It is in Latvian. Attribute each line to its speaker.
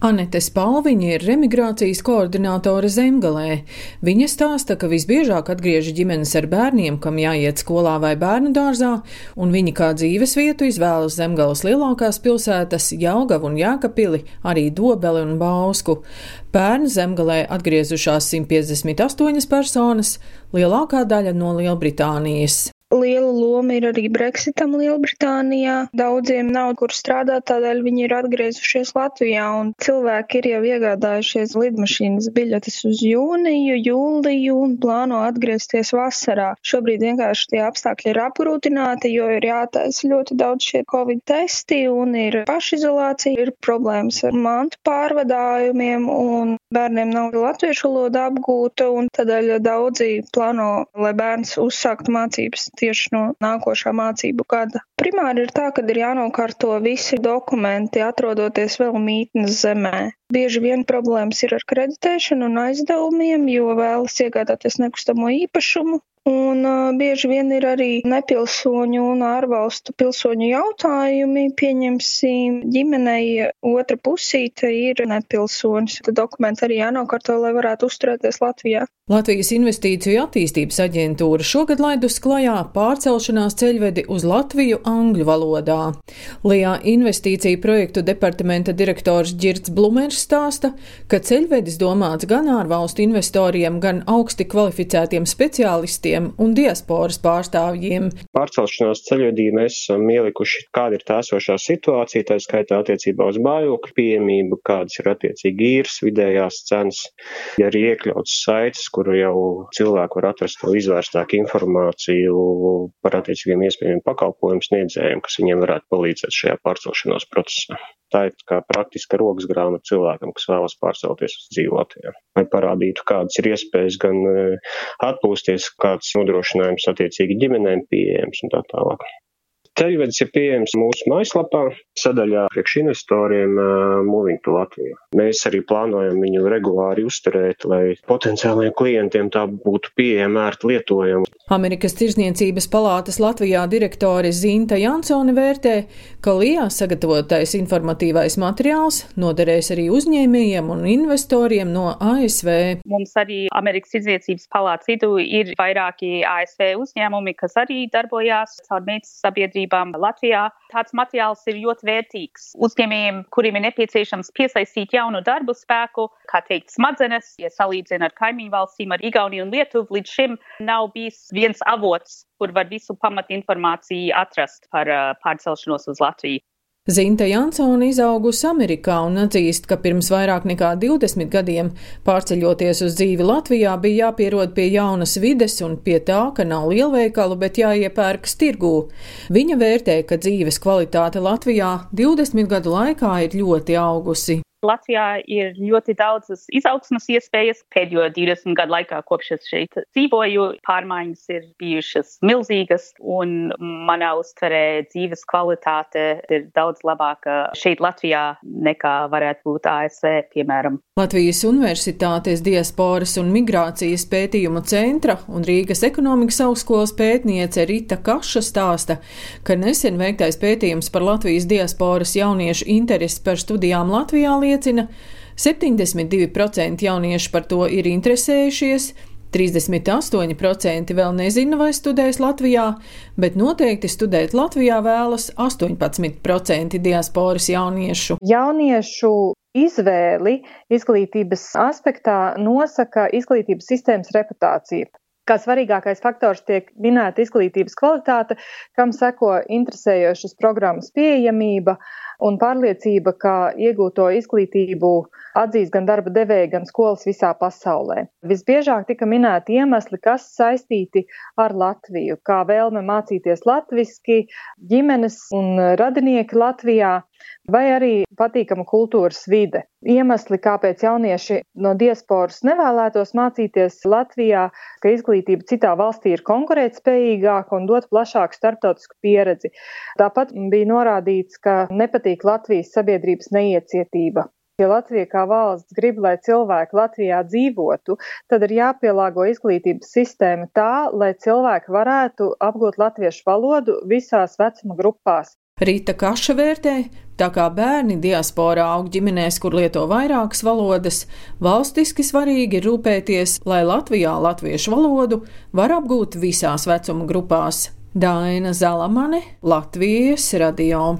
Speaker 1: Anete Spalviņa ir remigrācijas koordinātore Zemgalē. Viņa stāsta, ka visbiežāk atgriežas ģimenes ar bērniem, kam jāiet skolā vai bērnu dārzā, un viņi kā dzīves vietu izvēlas Zemgales lielākās pilsētas Jaugavu un Jākapili, arī Dobeli un Bausku. Pērn Zemgalē atgriezušās 158 personas, lielākā daļa no Lielbritānijas.
Speaker 2: Liela loma ir arī Brexitam Lielbritānijā. Daudziem nav kur strādāt, tādēļ viņi ir atgriezušies Latvijā, cilvēki ir jau iegādājušies lidmašīnas biļetes uz jūniju, jūliju un plāno atgriezties vasarā. Šobrīd vienkārši tie apstākļi ir apgrūtināti, jo ir jātaisa ļoti daudz šie covid testi un ir pašizolācija, ir problēmas ar mantu pārvadājumiem un bērniem nav latviešu valoda apgūta, un tādēļ daudzi plāno, lai bērns uzsāktu mācības tieši no nākošā mācību gada. Primāri ir tā, ka ir jānokārto visi dokumenti, atrodoties vēl mītnes zemē. Bieži vien problēmas ir ar kreditēšanu un aizdevumiem, jo vēlas iegādāties nekustamo īpašumu, Un uh, bieži vien ir arī nepilsoņu un ārvalstu pilsoņu jautājumi. Pieņemsim, ģimenei otra pusīte ir nepilsonis. Tad dokumenti arī jānokārto, lai varētu uzturēties Latvijā.
Speaker 1: Latvijas Investīciju attīstības aģentūra šogad laidus klajā pārcelšanās ceļvedi uz Latviju angļu valodā. Lijā investīciju projektu departamenta direktors Girts Blumers stāsta, ka ceļvedis domāts gan ārvalstu investoriem, gan augsti kvalificētiem speciālistiem un diasporas pārstāvjiem.
Speaker 3: Pārcelšanās ceļvedī mēs esam ielikuši, kāda ir tā esošā situācija, tā skaitā attiecībā uz mājokļu pieejamību, kādas ir attiecīgi īres vidējās cenas, ja arī iekļauts saites, kur jau cilvēki var atrast to izvērstāku informāciju par attiecīgiem iespējamiem pakalpojumu sniedzējiem, kas viņiem varētu palīdzēt šajā pārcelšanās procesā. Tā ir kā praktiska rokas grāmata cilvēkam, kas vēlas pārcelties uz dzīvu Latvijā. Lai parādītu, kādas ir iespējas gan eh, atpūsties, kāds nodrošinājums attiecīgi ģimenēm pieejams un tā tālāk. Ceļvedis ir pieejams mūsu mājaslapā, sadaļā priekš investoriem Moving to Latviju. Mēs arī plānojam viņu regulāri uzturēt, lai potenciālajiem klientiem tā būtu pieejama ērti lietojama.
Speaker 1: Amerikas Tirzniecības palātas Latvijā direktore Zinta Jansone vērtē, ka Lijā sagatavotais informatīvais materiāls noderēs arī uzņēmējiem un investoriem no ASV.
Speaker 4: Mums arī Amerikas Tirzniecības palātas vidū ir vairāki ASV uzņēmumi, kas arī darbojās caur meitas sabiedrību valdībām Latvijā. Tāds materiāls ir ļoti vērtīgs uzņēmējiem, kuriem ir nepieciešams piesaistīt jaunu darbu spēku, kā teikt, smadzenes, ja salīdzina ar kaimiņu valstīm, ar Igauniju un Lietuvu. Līdz šim nav bijis viens avots, kur var visu pamatinformāciju atrast par pārcelšanos uz Latviju.
Speaker 1: Zinta Jansona izaugusi Amerikā un atzīst, ka pirms vairāk nekā 20 gadiem pārceļoties uz dzīvi Latvijā bija jāpierod pie jaunas vides un pie tā, ka nav lielveikalu, bet jāiepērkas tirgū. Viņa vērtē, ka dzīves kvalitāte Latvijā 20 gadu laikā ir ļoti augusi.
Speaker 4: Latvijā ir ļoti daudzas izaugsmas iespējas. Pēdējo 20 gadu laikā, kopš es šeit dzīvoju, pārmaiņas ir bijušas milzīgas, un manā uztverē dzīves kvalitāte ir daudz labāka šeit Latvijā nekā varētu būt ASV, piemēram.
Speaker 1: Latvijas Universitātes diasporas un migrācijas pētījumu centra un Rīgas ekonomikas augstskolas pētniece Rita Kaša stāsta, ka nesen veiktais pētījums par Latvijas diasporas jauniešu interesi par studijām Latvijā liecina, 72% jauniešu par to ir interesējušies, 38% vēl nezina, vai studēs Latvijā, bet noteikti studēt Latvijā vēlas 18% diasporas jauniešu.
Speaker 5: Jauniešu izvēli izglītības aspektā nosaka izglītības sistēmas reputācija. Kā svarīgākais faktors tiek minēta izglītības kvalitāte, kam seko interesējošas programmas pieejamība, un pārliecība, ka iegūto izglītību atzīst gan darba devēji, gan skolas visā pasaulē. Visbiežāk tika minēti iemesli, kas saistīti ar Latviju, kā vēlme mācīties latviski, ģimenes un radinieki Latvijā, vai arī patīkama kultūras vide. Iemesli, kāpēc jaunieši no diasporas nevēlētos mācīties Latvijā, ka izglītība citā valstī ir konkurētspējīgāka un dot plašāku starptautisku pieredzi. Tāpat bija norādīts, ka nepatīk Latvijas sabiedrības neiecietība. Ja Latvija kā valsts grib, lai cilvēki Latvijā dzīvotu, tad ir jāpielāgo izglītības sistēma tā, lai cilvēki varētu apgūt latviešu valodu visās vecuma grupās.
Speaker 1: Rīta Kaša vērtē, Tā kā bērni diasporā aug ģimenēs, kur lieto vairākas valodas, valstiski svarīgi ir rūpēties, lai Latvijā latviešu valodu var apgūt visās vecuma grupās. Daina Zalamane, Latvijas radio.